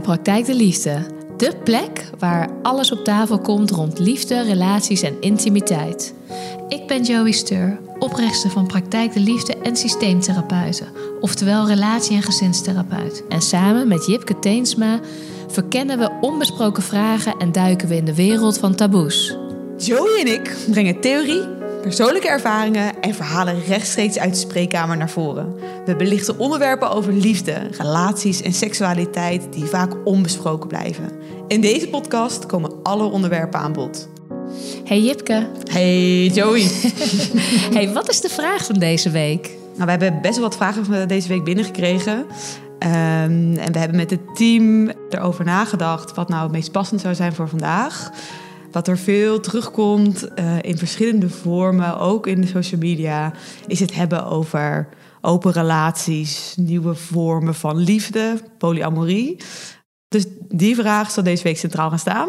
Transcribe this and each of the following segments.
Praktijk de Liefde. De plek waar alles op tafel komt rond liefde, relaties en intimiteit. Ik ben Joey Steur, oprichter van Praktijk de Liefde en systeemtherapeuten, oftewel relatie- en gezinstherapeut. En samen met Jipke Teensma verkennen we onbesproken vragen en duiken we in de wereld van taboes. Joey en ik brengen theorie, persoonlijke ervaringen en verhalen rechtstreeks uit de spreekkamer naar voren. We belichten onderwerpen over liefde, relaties en seksualiteit die vaak onbesproken blijven. In deze podcast komen alle onderwerpen aan bod. Hey Jipke. Hey Joey. hey, wat is de vraag van deze week? Nou, we hebben best wel wat vragen deze week binnengekregen. Um, en we hebben met het team erover nagedacht wat nou het meest passend zou zijn voor vandaag. Wat er veel terugkomt uh, in verschillende vormen, ook in de social media, is het hebben over open relaties, nieuwe vormen van liefde, polyamorie. Dus die vraag zal deze week centraal gaan staan.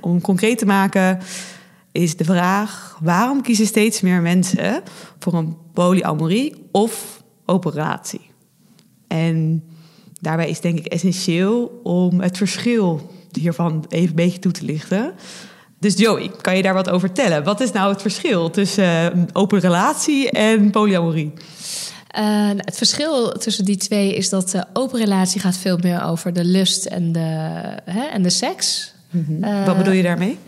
Om concreet te maken is de vraag: waarom kiezen steeds meer mensen voor een polyamorie of open relatie? En daarbij is denk ik essentieel om het verschil hiervan even een beetje toe te lichten. Dus Joey, kan je daar wat over vertellen? Wat is nou het verschil tussen uh, open relatie en polyamorie? Uh, het verschil tussen die twee is dat de open relatie gaat veel meer over de lust en de, hè, en de seks. Mm -hmm. uh, wat bedoel je daarmee?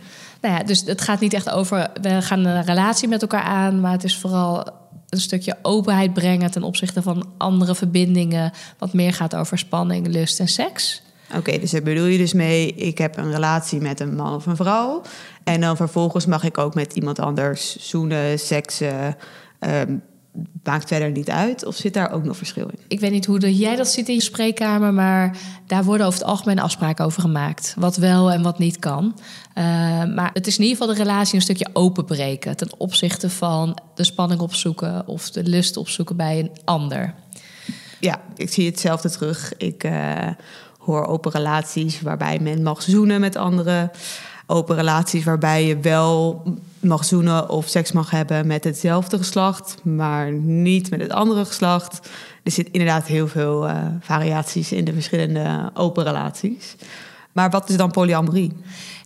Nou ja, dus het gaat niet echt over we gaan een relatie met elkaar aan, maar het is vooral een stukje openheid brengen ten opzichte van andere verbindingen, wat meer gaat over spanning, lust en seks. Oké, okay, dus daar bedoel je dus mee, ik heb een relatie met een man of een vrouw. En dan vervolgens mag ik ook met iemand anders zoenen, seksen. Um, maakt verder niet uit? Of zit daar ook nog verschil in? Ik weet niet hoe jij dat ziet in je spreekkamer, maar daar worden over het algemeen afspraken over gemaakt. Wat wel en wat niet kan. Uh, maar het is in ieder geval de relatie een stukje openbreken ten opzichte van de spanning opzoeken of de lust opzoeken bij een ander. Ja, ik zie hetzelfde terug. Ik uh, hoor open relaties waarbij men mag zoenen met anderen. Open relaties waarbij je wel mag zoenen of seks mag hebben met hetzelfde geslacht, maar niet met het andere geslacht. Er zit inderdaad heel veel uh, variaties in de verschillende open relaties. Maar wat is dan polyamorie?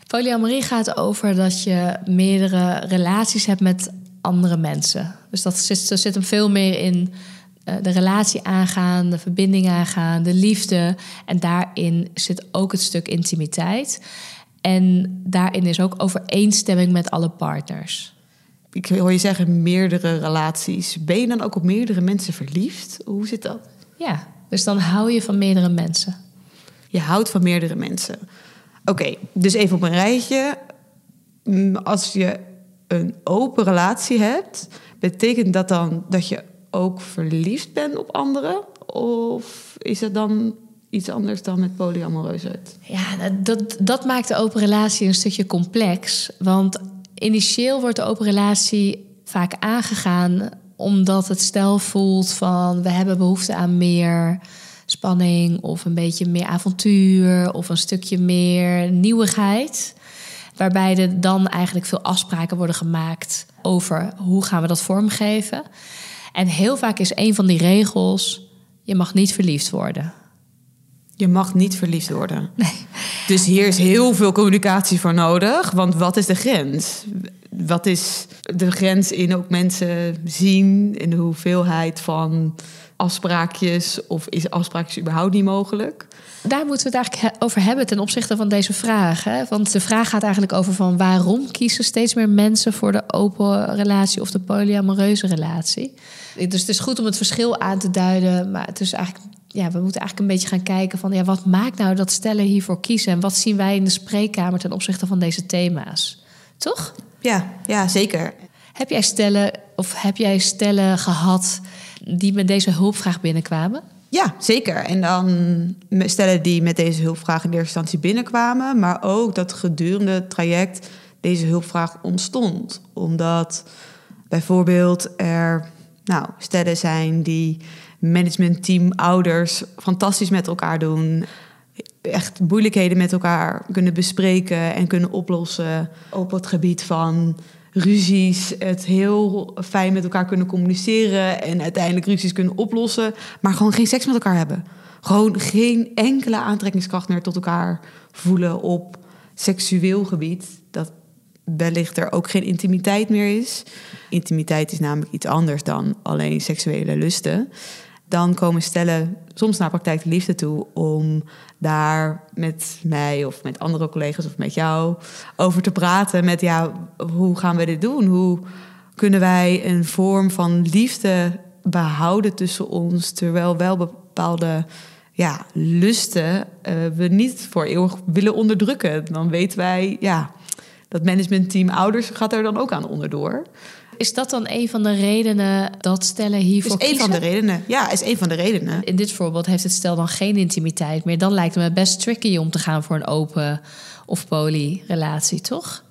Polyamorie gaat over dat je meerdere relaties hebt met andere mensen. Dus dat zit, er zit hem veel meer in de relatie aangaan, de verbinding aangaan, de liefde. En daarin zit ook het stuk intimiteit. En daarin is ook overeenstemming met alle partners. Ik hoor je zeggen meerdere relaties. Ben je dan ook op meerdere mensen verliefd? Hoe zit dat? Ja, dus dan hou je van meerdere mensen. Je houdt van meerdere mensen. Oké, dus even op een rijtje. Als je een open relatie hebt, betekent dat dan dat je ook verliefd bent op anderen? Of is het dan iets anders dan met polyamoreusheid? Ja, dat, dat maakt de open relatie een stukje complex. Want initieel wordt de open relatie vaak aangegaan omdat het stel voelt van we hebben behoefte aan meer spanning of een beetje meer avontuur of een stukje meer nieuwigheid. Waarbij er dan eigenlijk veel afspraken worden gemaakt over hoe gaan we dat vormgeven. En heel vaak is een van die regels: je mag niet verliefd worden. Je mag niet verliefd worden. Nee. Dus hier is heel veel communicatie voor nodig. Want wat is de grens? Wat is de grens in ook mensen zien in de hoeveelheid van afspraakjes? Of is afspraakjes überhaupt niet mogelijk? Daar moeten we het eigenlijk over hebben ten opzichte van deze vraag. Hè? Want de vraag gaat eigenlijk over van waarom kiezen steeds meer mensen voor de open relatie of de polyamoreuze relatie. Dus het is goed om het verschil aan te duiden, maar het is eigenlijk ja, we moeten eigenlijk een beetje gaan kijken van ja, wat maakt nou dat stellen hiervoor kiezen en wat zien wij in de spreekkamer ten opzichte van deze thema's? Toch? Ja, ja, zeker. Heb jij stellen of heb jij stellen gehad die met deze hulpvraag binnenkwamen? Ja, zeker. En dan stellen die met deze hulpvraag in eerste instantie binnenkwamen, maar ook dat gedurende het traject deze hulpvraag ontstond. Omdat bijvoorbeeld er nou, stellen zijn die managementteam, ouders fantastisch met elkaar doen. Echt moeilijkheden met elkaar kunnen bespreken en kunnen oplossen op het gebied van ruzies. Het heel fijn met elkaar kunnen communiceren en uiteindelijk ruzies kunnen oplossen, maar gewoon geen seks met elkaar hebben. gewoon geen enkele aantrekkingskracht meer tot elkaar voelen op seksueel gebied. Dat wellicht er ook geen intimiteit meer is. Intimiteit is namelijk iets anders dan alleen seksuele lusten. Dan komen stellen soms naar praktijk de liefde toe om daar met mij of met andere collega's of met jou over te praten. Met ja, hoe gaan we dit doen? Hoe kunnen wij een vorm van liefde behouden tussen ons, terwijl wel bepaalde ja, lusten uh, we niet voor eeuwig willen onderdrukken. Dan weten wij, ja, dat managementteam ouders gaat er dan ook aan onderdoor. Is dat dan een van de redenen dat stellen hiervoor is een van de redenen. Ja, is een van de redenen. In dit voorbeeld heeft het stel dan geen intimiteit meer. Dan lijkt het me best tricky om te gaan voor een open of poly relatie, toch?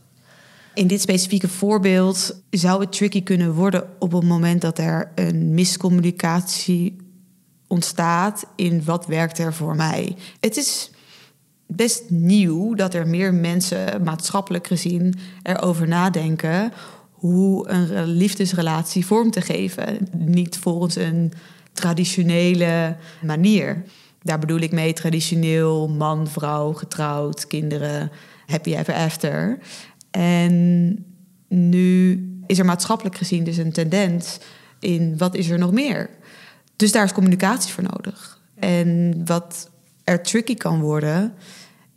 In dit specifieke voorbeeld zou het tricky kunnen worden op het moment dat er een miscommunicatie ontstaat in wat werkt er voor mij. Het is best nieuw dat er meer mensen maatschappelijk gezien erover nadenken hoe een liefdesrelatie vorm te geven. Niet volgens een traditionele manier. Daar bedoel ik mee traditioneel man, vrouw, getrouwd, kinderen, happy ever after. En nu is er maatschappelijk gezien dus een tendens in wat is er nog meer. Dus daar is communicatie voor nodig. En wat er tricky kan worden,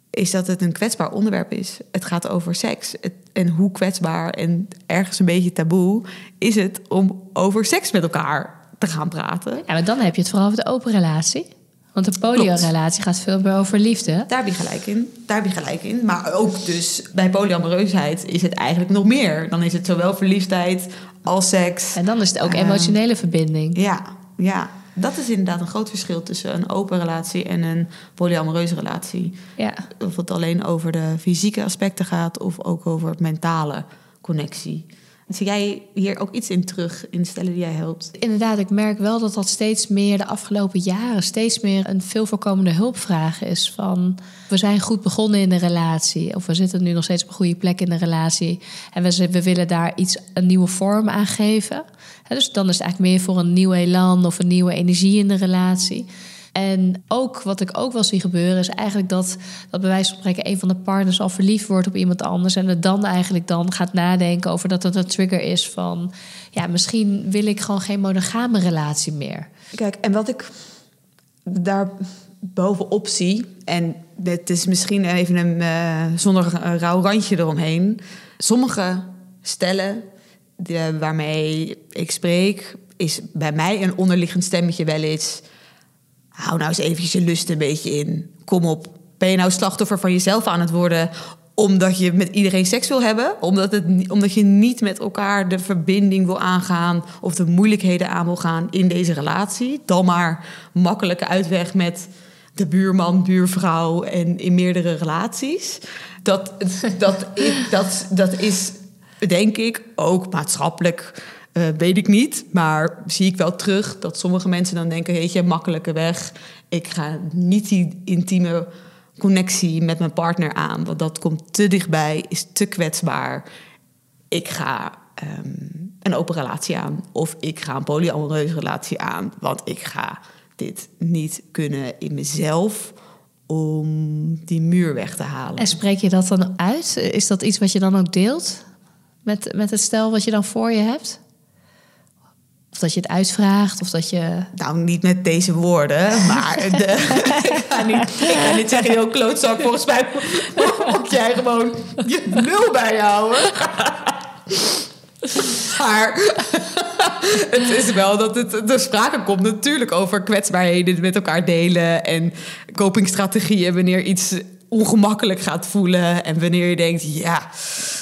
is dat het een kwetsbaar onderwerp is. Het gaat over seks. en hoe kwetsbaar en ergens een beetje taboe is het om over seks met elkaar te gaan praten. Ja, maar dan heb je het vooral over de open relatie. Want de polyamorelatie gaat veel meer over liefde. Daar heb je gelijk in. Daar heb je gelijk in. Maar ook dus bij polyamoreusheid is het eigenlijk nog meer. Dan is het zowel verliefdheid als seks. En dan is het ook ehm, emotionele verbinding. Ja, ja. Dat is inderdaad een groot verschil tussen een open relatie en een polyamoreuze relatie. Ja. Of het alleen over de fysieke aspecten gaat of ook over mentale connectie. Zie jij hier ook iets in terug in stellen die jij helpt? Inderdaad, ik merk wel dat dat steeds meer de afgelopen jaren steeds meer een veel voorkomende hulpvraag is. Van we zijn goed begonnen in de relatie, of we zitten nu nog steeds op een goede plek in de relatie. En we, we willen daar iets, een nieuwe vorm aan geven. Dus dan is het eigenlijk meer voor een nieuw elan of een nieuwe energie in de relatie. En ook wat ik ook wel zie gebeuren, is eigenlijk dat, dat bij wijze van spreken een van de partners al verliefd wordt op iemand anders. En het dan eigenlijk dan gaat nadenken over dat het een trigger is van ja, misschien wil ik gewoon geen monogame relatie meer. Kijk, en wat ik daar bovenop zie, en dit is misschien even een uh, zonder rauw randje eromheen. Sommige stellen de, waarmee ik spreek, is bij mij een onderliggend stemmetje wel eens hou nou eens eventjes je lust een beetje in. Kom op. Ben je nou slachtoffer van jezelf aan het worden omdat je met iedereen seks wil hebben? Omdat, het, omdat je niet met elkaar de verbinding wil aangaan of de moeilijkheden aan wil gaan in deze relatie? Dan maar makkelijke uitweg met de buurman, buurvrouw en in meerdere relaties. Dat, dat, dat, dat is, denk ik, ook maatschappelijk uh, weet ik niet, maar zie ik wel terug dat sommige mensen dan denken: weet je, makkelijke weg. Ik ga niet die intieme connectie met mijn partner aan, want dat komt te dichtbij, is te kwetsbaar. Ik ga ehm, een open relatie aan of ik ga een polyamoreuze relatie aan, want ik ga dit niet kunnen in mezelf om die muur weg te halen. En spreek je dat dan uit? Is dat iets wat je dan ook deelt met, met het stel wat je dan voor je hebt? Of dat je het uitvraagt, of dat je... Nou, niet met deze woorden, maar de, ik, ga niet, ik ga niet zeggen, joh, klootzak, volgens mij moet jij gewoon je nul bijhouden. Maar het is wel dat het de sprake komt natuurlijk over kwetsbaarheden met elkaar delen en copingstrategieën wanneer iets ongemakkelijk gaat voelen. En wanneer je denkt, ja,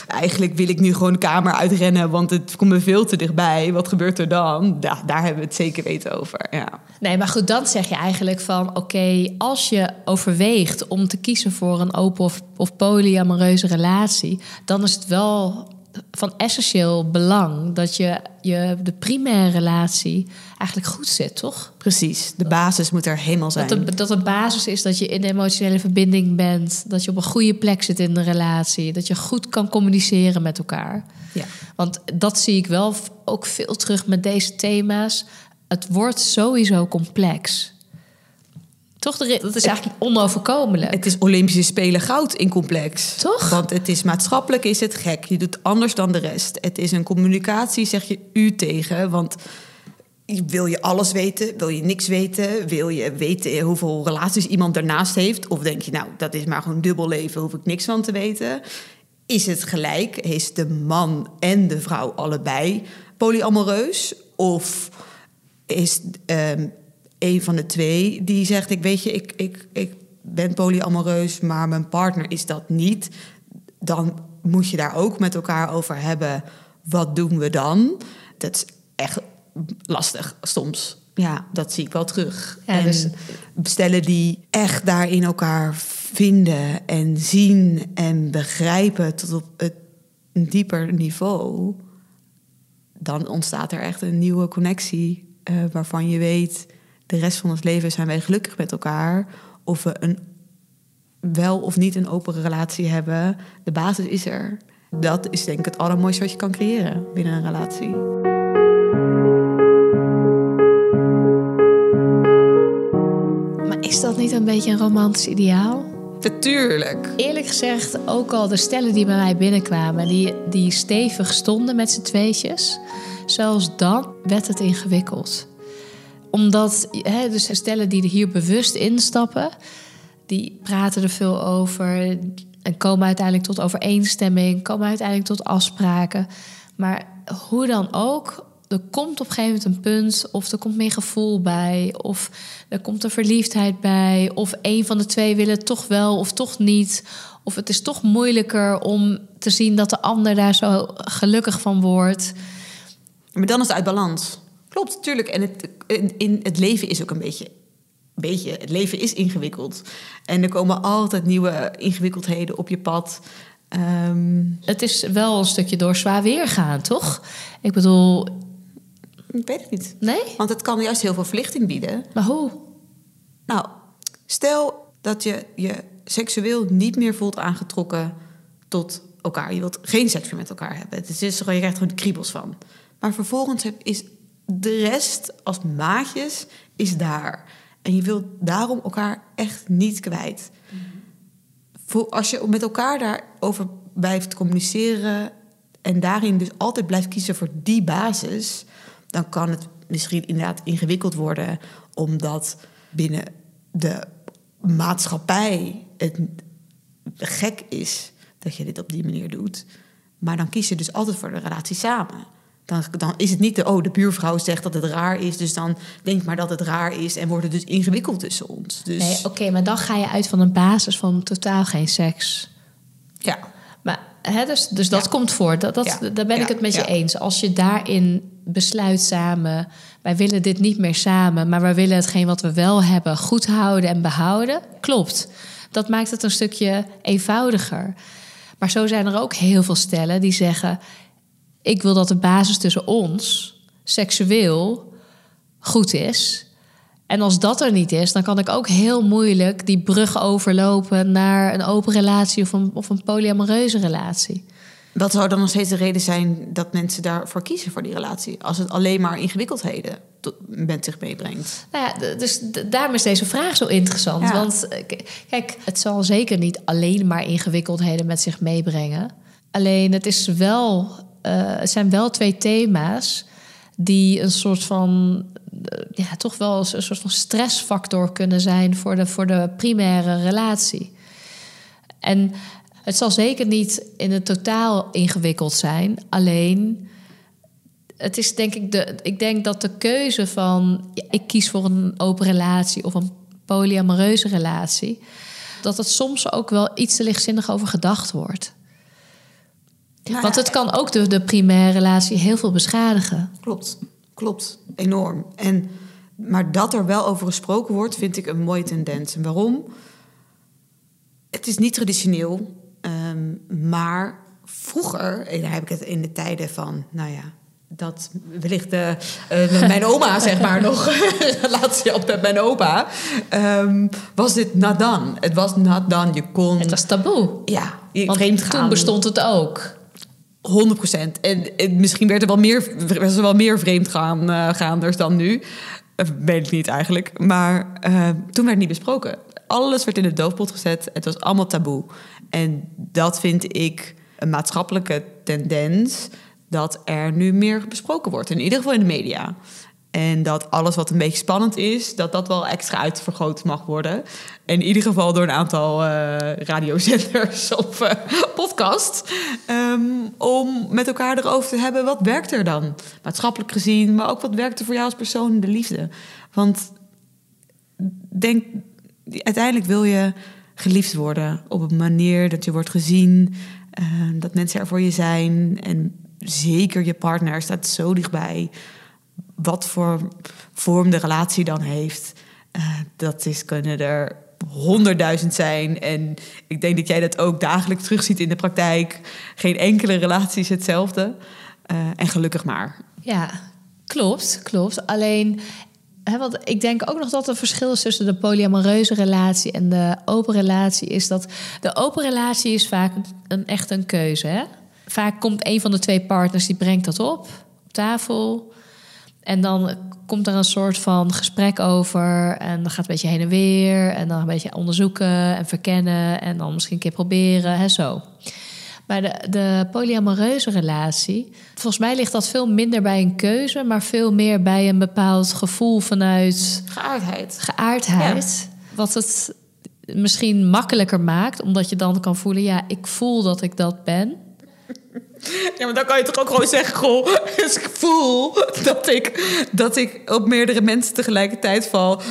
eigenlijk wil ik nu gewoon de kamer uitrennen, want het komt me veel te dichtbij. Wat gebeurt er dan? Daar hebben we het zeker weten over. Ja. Nee, maar goed, dan zeg je eigenlijk van oké, als je overweegt om te kiezen voor een open of, of polyamoreuze relatie, dan is het wel van essentieel belang dat je, je de primaire relatie eigenlijk goed zit, toch? Precies, de basis moet er helemaal zijn. Dat de, dat de basis is dat je in de emotionele verbinding bent, dat je op een goede plek zit in de relatie, dat je goed kan communiceren met elkaar. Ja. Want dat zie ik wel ook veel terug met deze thema's. Het wordt sowieso complex. Toch? De, dat is eigenlijk onoverkomelijk. Het is Olympische Spelen goud in complex. Toch? Want het is maatschappelijk is het gek. Je doet anders dan de rest. Het is een communicatie, zeg je u tegen. Want wil je alles weten? Wil je niks weten? Wil je weten hoeveel relaties iemand daarnaast heeft? Of denk je, nou, dat is maar gewoon dubbel leven, hoef ik niks van te weten? Is het gelijk? Is de man en de vrouw allebei polyamoreus? Of is um, een van de twee die zegt: Ik weet je, ik, ik, ik ben polyamoreus, maar mijn partner is dat niet. Dan moet je daar ook met elkaar over hebben. Wat doen we dan? Dat is echt lastig soms. Ja, dat zie ik wel terug. Ja, dus... En stellen die echt daarin elkaar vinden en zien en begrijpen tot op het een dieper niveau, dan ontstaat er echt een nieuwe connectie uh, waarvan je weet, de rest van ons leven zijn wij gelukkig met elkaar. Of we een wel of niet een open relatie hebben, de basis is er. Dat is denk ik het allermooiste wat je kan creëren binnen een relatie. Maar is dat niet een beetje een romantisch ideaal? Natuurlijk. Eerlijk gezegd, ook al de stellen die bij mij binnenkwamen, die, die stevig stonden met z'n tweetjes, zelfs dan werd het ingewikkeld. Omdat, hè, dus stellen die er hier bewust instappen, die praten er veel over en komen uiteindelijk tot overeenstemming, komen uiteindelijk tot afspraken. Maar hoe dan ook, er komt op een gegeven moment een punt, of er komt meer gevoel bij, of er komt een verliefdheid bij, of een van de twee wil het toch wel of toch niet. Of het is toch moeilijker om te zien dat de ander daar zo gelukkig van wordt. Maar dan is het uit balans. Klopt, natuurlijk. En het, in het leven is ook een beetje, beetje. Het leven is ingewikkeld. En er komen altijd nieuwe ingewikkeldheden op je pad. Um, het is wel een stukje door zwaar weer gaan, toch? Ik bedoel, ik weet het niet. Nee? Want het kan juist heel veel verlichting bieden. Maar hoe? Nou, stel dat je je seksueel niet meer voelt aangetrokken tot elkaar. Je wilt geen seks meer met elkaar hebben. Het is gewoon, je krijgt gewoon de kriebels van. Maar vervolgens is de rest als maatjes is daar. En je wilt daarom elkaar echt niet kwijt. Als je met elkaar daarover blijft communiceren en daarin dus altijd blijft kiezen voor die basis, dan kan het misschien inderdaad ingewikkeld worden, omdat binnen de maatschappij het gek is dat je dit op die manier doet. Maar dan kies je dus altijd voor de relatie samen. Dan, dan is het niet de, oh, de buurvrouw zegt dat het raar is, dus dan denk maar dat het raar is en wordt het dus ingewikkeld tussen ons. Dus... Nee, oké, maar dan ga je uit van een basis van totaal geen seks. Ja. Maar hè, dus, dus dat komt voor. Dat, dat, Daar ben ik het met je eens. Als je daarin besluit samen, wij willen dit niet meer samen, maar wij willen hetgeen wat we wel hebben goed houden en behouden, klopt. Dat maakt het een stukje eenvoudiger. Maar zo zijn er ook heel veel stellen die zeggen: ik wil dat de basis tussen ons seksueel goed is. En als dat er niet is, dan kan ik ook heel moeilijk die brug overlopen naar een open relatie of een, of een polyamoreuze relatie. Wat zou dan nog steeds de reden zijn dat mensen daarvoor kiezen voor die relatie? Als het alleen maar ingewikkeldheden met zich meebrengt. Nou ja, dus daarom is deze vraag zo interessant. Want eh, kijk, het zal zeker niet alleen maar ingewikkeldheden met zich meebrengen. Alleen het, is wel, het zijn wel twee thema's die een soort van eh, ja, toch wel een soort van stressfactor kunnen zijn voor de, voor de primaire relatie. En het zal zeker niet in het totaal ingewikkeld zijn. Alleen, het is denk ik de. Ik denk dat de keuze van ik kies voor een open relatie of een polyamoreuze relatie, dat het soms ook wel iets te lichtzinnig over gedacht wordt. Nou Want het kan ook de, de primaire relatie heel veel beschadigen. Klopt, klopt, enorm. En, maar dat er wel over gesproken wordt, vind ik een mooie tendens. En waarom? Het is niet traditioneel Ehm, maar vroeger, en daar heb ik het in de tijden van, nou ja, dat wellicht de, uh, mijn oma, zeg maar, nog relatie op met mijn opa, um, was dit nadan. Het was nadan, je kon... Het was taboe. Ja, Want toen bestond het ook. 100 En, en, misschien werd er wel meer, werd er wel meer vreemdgaanders uh, dan nu. Uh, weet ik niet eigenlijk. Maar uh, toen werd het niet besproken. Alles werd in de doofpot gezet. Het was allemaal taboe. En dat vind ik een maatschappelijke tendens dat er nu meer besproken wordt. In ieder geval in de media. En dat alles wat een beetje spannend is, dat dat wel extra uitvergroot mag worden. In ieder geval door een aantal uh, radiozenders of uh, podcasts. Um, om met elkaar erover te hebben, wat werkt er dan? Maatschappelijk gezien, maar ook wat werkt er voor jou als persoon in de liefde? Want denk, uiteindelijk wil je geliefd worden op een manier dat je wordt gezien, uh, dat mensen er voor je zijn. En zeker je partner staat zo dichtbij wat voor vorm de relatie dan heeft. Uh, dat is, kunnen er honderdduizend zijn. En ik denk dat jij dat ook dagelijks terugziet in de praktijk. Geen enkele relatie is hetzelfde. Uh, en gelukkig maar. Ja, klopt, klopt. Alleen, hè, want ik denk ook nog dat er verschil is tussen de polyamoreuze relatie en de open relatie. Is dat de open relatie is vaak een, echt een keuze. Hè? Vaak komt een van de twee partners die brengt dat op op tafel. En dan komt er een soort van gesprek over. En dan gaat het een beetje heen en weer. En dan een beetje onderzoeken en verkennen. En dan misschien een keer proberen. Hè, zo. Maar de, de polyamoreuze relatie, volgens mij ligt dat veel minder bij een keuze, maar veel meer bij een bepaald gevoel vanuit. Geaardheid. Geaardheid. Wat het misschien makkelijker maakt, omdat je dan kan voelen: ja, ik voel dat ik dat ben. Ja, maar dan kan je toch ook gewoon zeggen: Goh, dus ik voel dat ik, dat ik op meerdere mensen tegelijkertijd val.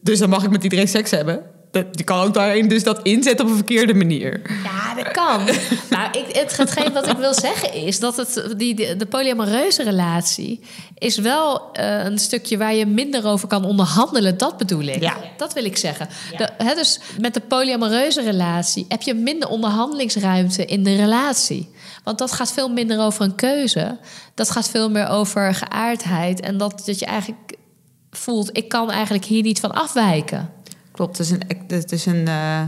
Dus dan mag ik met iedereen seks hebben. Je kan ook daarin dus dat inzetten op een verkeerde manier. Ja, dat kan. maar ik, het, hetgeen wat ik wil zeggen is dat het, die, de, de polyamoreuze relatie is wel uh, een stukje waar je minder over kan onderhandelen. Dat bedoel ik. Ja. Dat wil ik zeggen. Ja. De, hè, dus met de polyamoreuze relatie heb je minder onderhandelingsruimte in de relatie. Want dat gaat veel minder over een keuze. Dat gaat veel meer over geaardheid. En dat, dat je eigenlijk voelt, ik kan eigenlijk hier niet van afwijken. Klopt, het is een, het is een uh,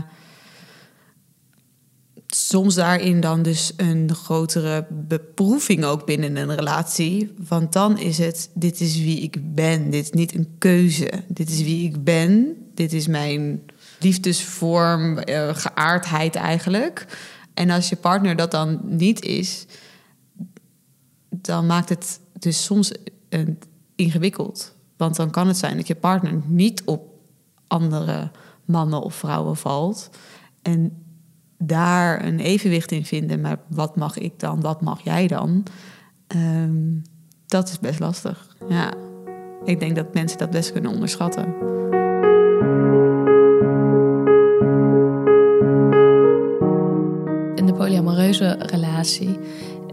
soms daarin dan dus een grotere beproeving ook binnen een relatie. Want dan is het, dit is wie ik ben. Dit is niet een keuze. Dit is wie ik ben. Dit is mijn liefdesvorm, uh, geaardheid eigenlijk. En als je partner dat dan niet is, dan maakt het dus soms een, ingewikkeld. Want dan kan het zijn dat je partner niet op andere mannen of vrouwen valt. En daar een evenwicht in vinden. Maar wat mag ik dan? Wat mag jij dan? Um, dat is best lastig. Ja. Ik denk dat mensen dat best kunnen onderschatten. Relatie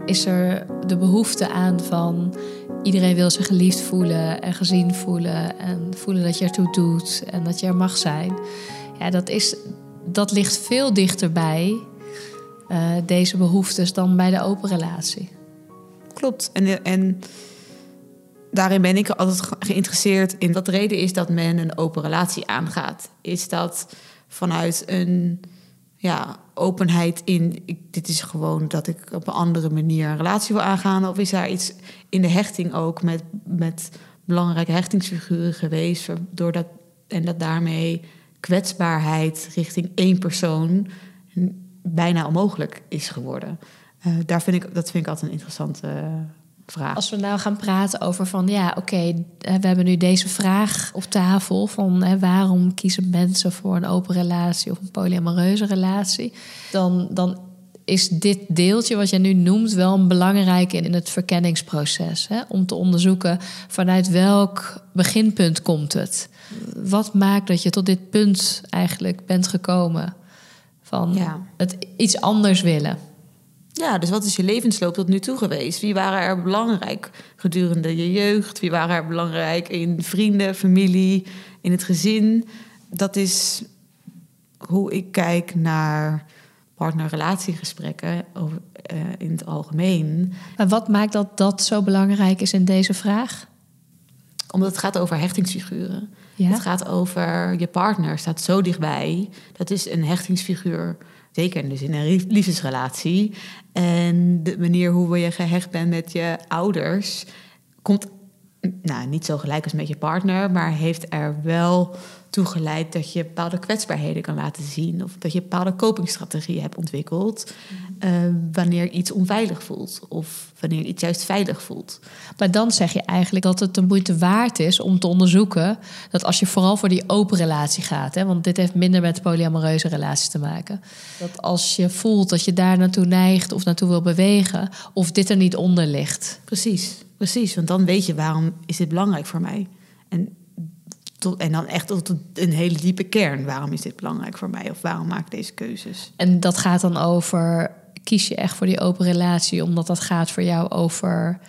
is er de behoefte aan van iedereen wil zich geliefd voelen en gezien voelen en voelen dat je ertoe doet en dat je er mag zijn. Ja, dat, is, dat ligt veel dichterbij, uh, deze behoeftes, dan bij de open relatie. Klopt. En, en daarin ben ik altijd geïnteresseerd in wat de reden is dat men een open relatie aangaat. Is dat vanuit een ja, openheid in, dit is gewoon dat ik op een andere manier een relatie wil aangaan? Of is daar iets in de hechting ook met, met belangrijke hechtingsfiguren geweest, doordat, en dat daarmee kwetsbaarheid richting één persoon bijna onmogelijk is geworden? Uh, daar vind ik, dat vind ik altijd een interessante vraag. Als we nou gaan praten over van ja, oké, okay, we hebben nu deze vraag op tafel van hè, waarom kiezen mensen voor een open relatie of een polyamoreuze relatie, dan, dan is dit deeltje wat je nu noemt wel een belangrijk in, in het verkenningsproces. Hè? Om te onderzoeken vanuit welk beginpunt komt het. Wat maakt dat je tot dit punt eigenlijk bent gekomen van ja. het iets anders willen. Ja, dus wat is je levensloop tot nu toe geweest? Wie waren er belangrijk gedurende je jeugd? Wie waren er belangrijk in vrienden, familie, in het gezin? Dat is hoe ik kijk naar partnerrelatiegesprekken over, uh, in het algemeen. Maar wat maakt dat dat zo belangrijk is in deze vraag? Omdat het gaat over hechtingsfiguren. Ja? Het gaat over je partner, staat zo dichtbij. Dat is een hechtingsfiguur Zeker dus in een liefdesrelatie. En de manier hoe je gehecht bent met je ouders komt nou, niet zo gelijk als met je partner, maar heeft er wel toe geleid dat je bepaalde kwetsbaarheden kan laten zien. Of dat je bepaalde copingstrategieën hebt ontwikkeld. Uh, wanneer iets onveilig voelt. Of wanneer iets juist veilig voelt. Maar dan zeg je eigenlijk dat het de moeite waard is om te onderzoeken. Dat als je vooral voor die open relatie gaat. Hè, want dit heeft minder met polyamoreuze relaties te maken. Dat als je voelt dat je daar naartoe neigt of naartoe wil bewegen. Of dit er niet onder ligt. Precies, precies. Want dan weet je waarom is dit belangrijk voor mij. En tot, en dan echt tot een hele diepe kern. Waarom is dit belangrijk voor mij? Of waarom maak ik deze keuzes? En dat gaat dan over, kies je echt voor die open relatie... omdat dat gaat voor jou over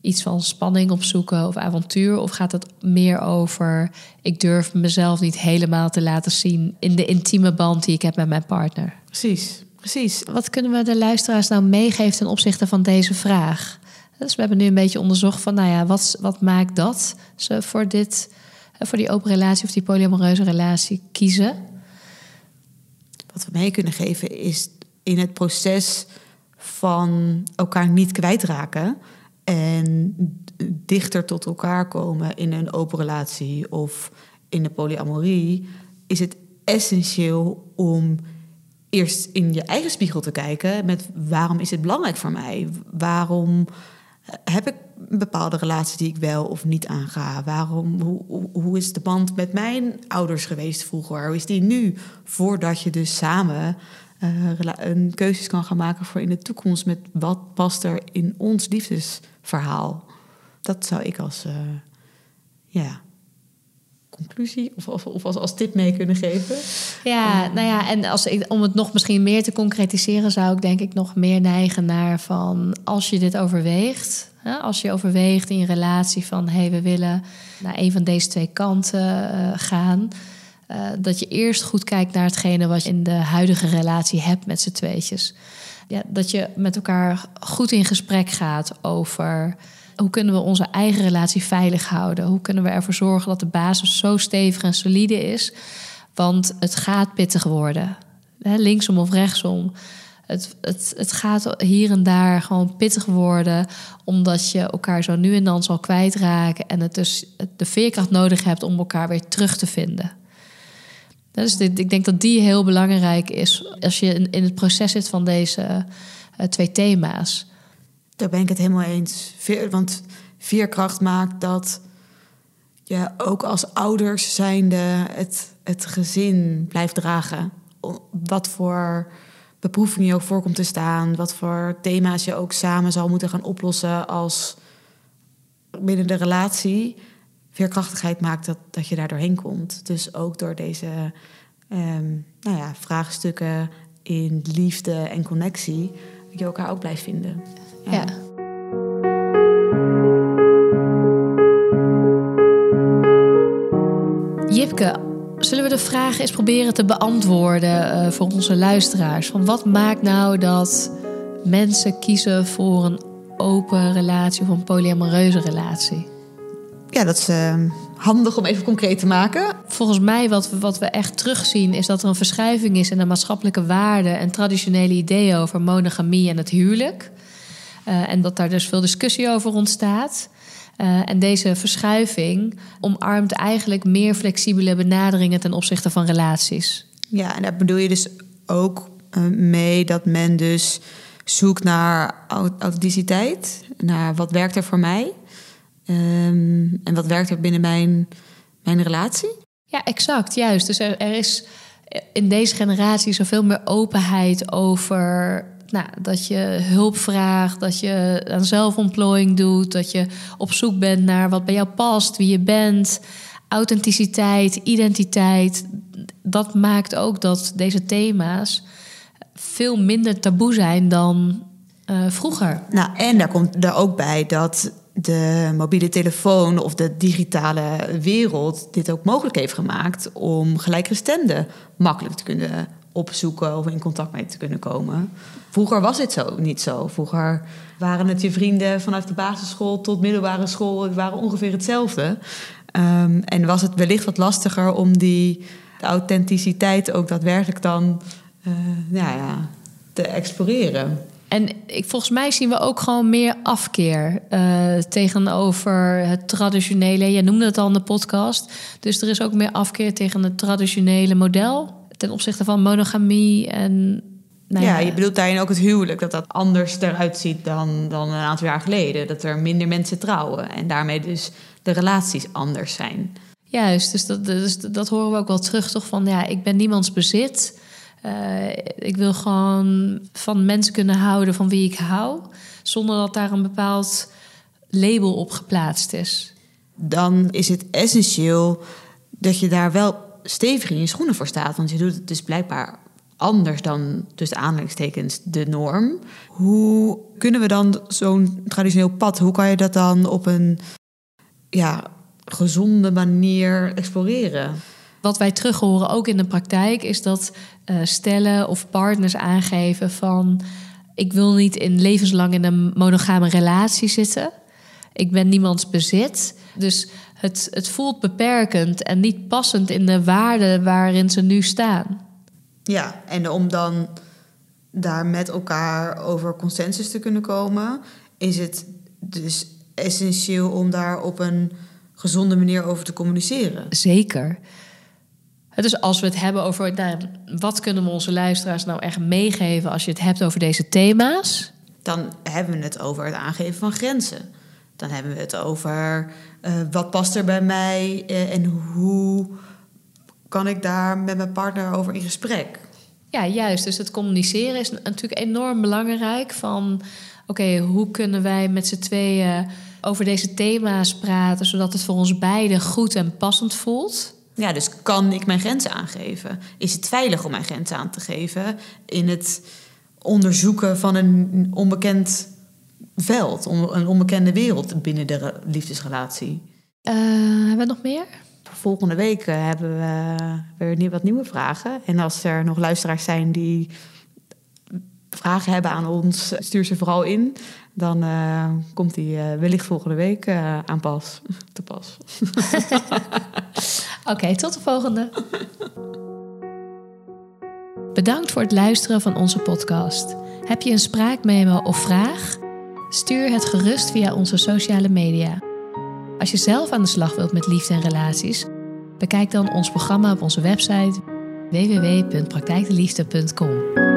iets van spanning opzoeken of avontuur? Of gaat het meer over, ik durf mezelf niet helemaal te laten zien... in de intieme band die ik heb met mijn partner? Precies, precies. Wat kunnen we de luisteraars nou meegeven ten opzichte van deze vraag? Dus we hebben nu een beetje onderzocht van, nou ja, wat, wat maakt dat ze voor dit voor die open relatie of die polyamoreuze relatie kiezen? Wat we mee kunnen geven is in het proces van elkaar niet kwijtraken en dichter tot elkaar komen in een open relatie of in de polyamorie, is het essentieel om eerst in je eigen spiegel te kijken met waarom is het belangrijk voor mij? Waarom heb ik bepaalde relatie die ik wel of niet aanga? Waarom, hoe, hoe is de band met mijn ouders geweest vroeger? Hoe is die nu? Voordat je dus samen uh, een keuzes kan gaan maken voor in de toekomst met wat past er in ons liefdesverhaal. Dat zou ik als uh, ja, conclusie of, of, of, als, als tip mee kunnen geven. Ja, nou ja, en als ik, om het nog misschien meer te concretiseren, zou ik denk ik nog meer neigen naar van als je dit overweegt, als je overweegt in je relatie van hé, hey, we willen naar een van deze twee kanten uh, gaan. Uh, dat je eerst goed kijkt naar hetgene wat je in de huidige relatie hebt met z'n tweetjes. Ja, dat je met elkaar goed in gesprek gaat over hoe kunnen we onze eigen relatie veilig houden? Hoe kunnen we ervoor zorgen dat de basis zo stevig en solide is? Want het gaat pittig worden. Linksom of rechtsom. Het, het, het gaat hier en daar gewoon pittig worden, omdat je elkaar zo nu en dan zal kwijtraken en het dus de veerkracht nodig hebt om elkaar weer terug te vinden. Dus ik denk dat die heel belangrijk is als je in het proces zit van deze uh, twee thema's. Daar ben ik het helemaal eens. Want veerkracht maakt dat je ook als ouders zijnde het, het gezin blijft dragen. Wat voor beproevingen je ook voorkomt te staan. Wat voor thema's je ook samen zal moeten gaan oplossen als binnen de relatie. Veerkrachtigheid maakt dat, dat je daar doorheen komt. Dus ook door deze ehm, nou ja, vraagstukken in liefde en connectie, dat je elkaar ook blijft vinden. Ja. Jipke, zullen we de vraag eens proberen te beantwoorden uh, voor onze luisteraars? Van wat maakt nou dat mensen kiezen voor een open relatie of een polyamoreuze relatie? Ja, dat is uh, handig om even concreet te maken. Volgens mij wat we, wat we echt terugzien is dat er een verschuiving is in de maatschappelijke waarden en traditionele ideeën over monogamie en het huwelijk. Uh, en dat daar dus veel discussie over ontstaat. Uh, en deze verschuiving omarmt eigenlijk meer flexibele benaderingen ten opzichte van relaties. Ja, en daar bedoel je dus ook uh, mee dat men dus zoekt naar authenticiteit, naar wat werkt er voor mij um, en wat werkt er binnen mijn, mijn relatie. Ja, exact, juist. Dus er, er is in deze generatie zoveel meer openheid over nou, dat je hulp vraagt, dat je aan zelfontplooiing doet, dat je op zoek bent naar wat bij jou past, wie je bent, authenticiteit, identiteit. Dat maakt ook dat deze thema's veel minder taboe zijn dan uh, vroeger. Nou, en daar komt er ook bij dat de mobiele telefoon of de digitale wereld dit ook mogelijk heeft gemaakt om gelijkgestemden makkelijk te kunnen opzoeken of in contact mee te kunnen komen. Vroeger was het zo niet zo. Vroeger waren het je vrienden vanaf de basisschool tot middelbare school, het waren ongeveer hetzelfde. Um, en was het wellicht wat lastiger om die authenticiteit ook daadwerkelijk dan uh, ja, ja, te exploreren. En ik, volgens mij zien we ook gewoon meer afkeer uh, tegenover het traditionele. Je noemde het al in de podcast. Dus er is ook meer afkeer tegen het traditionele model ten opzichte van monogamie en. Nou ja, je bedoelt daarin ook het huwelijk, dat dat anders eruit ziet dan, dan een aantal jaar geleden. Dat er minder mensen trouwen en daarmee dus de relaties anders zijn. Juist, dus dat, dus dat horen we ook wel terug, toch? Van ja, ik ben niemands bezit. Uh, ik wil gewoon van mensen kunnen houden van wie ik hou, zonder dat daar een bepaald label op geplaatst is. Dan is het essentieel dat je daar wel stevig in je schoenen voor staat. Want je doet het dus blijkbaar anders dan tussen aanhalingstekens de norm. Hoe kunnen we dan zo'n traditioneel pad, hoe kan je dat dan op een ja, gezonde manier exploreren? Wat wij terug horen ook in de praktijk is dat uh, stellen of partners aangeven van ik wil niet in levenslang in een monogame relatie zitten. Ik ben niemands bezit. Dus het, het voelt beperkend en niet passend in de waarden waarin ze nu staan. Ja, en om dan daar met elkaar over consensus te kunnen komen, is het dus essentieel om daar op een gezonde manier over te communiceren. Zeker. Dus als we het hebben over nou, wat kunnen we onze luisteraars nou echt meegeven als je het hebt over deze thema's? Dan hebben we het over het aangeven van grenzen. Dan hebben we het over uh, wat past er bij mij uh, en hoe kan ik daar met mijn partner over in gesprek. Ja, juist. Dus het communiceren is natuurlijk enorm belangrijk. Van oké, hoe kunnen wij met z'n tweeën over deze thema's praten, zodat het voor ons beiden goed en passend voelt. Ja, dus kan ik mijn grenzen aangeven? Is het veilig om mijn grenzen aan te geven in het onderzoeken van een onbekend veld, een onbekende wereld binnen de liefdesrelatie? Uh, hebben we nog meer? Volgende week eh, hebben we weer wat nieuwe vragen. En als er nog luisteraars zijn die vragen hebben aan ons, stuur ze vooral in. Dan uh, komt die uh, wellicht volgende week aan pas. Te pas. Oké, okay, tot de volgende. Bedankt voor het luisteren van onze podcast. Heb je een spraakmemo of vraag? Stuur het gerust via onze sociale media. Als je zelf aan de slag wilt met liefde en relaties, bekijk dan ons programma op onze website www.praktijkdeliefde.com.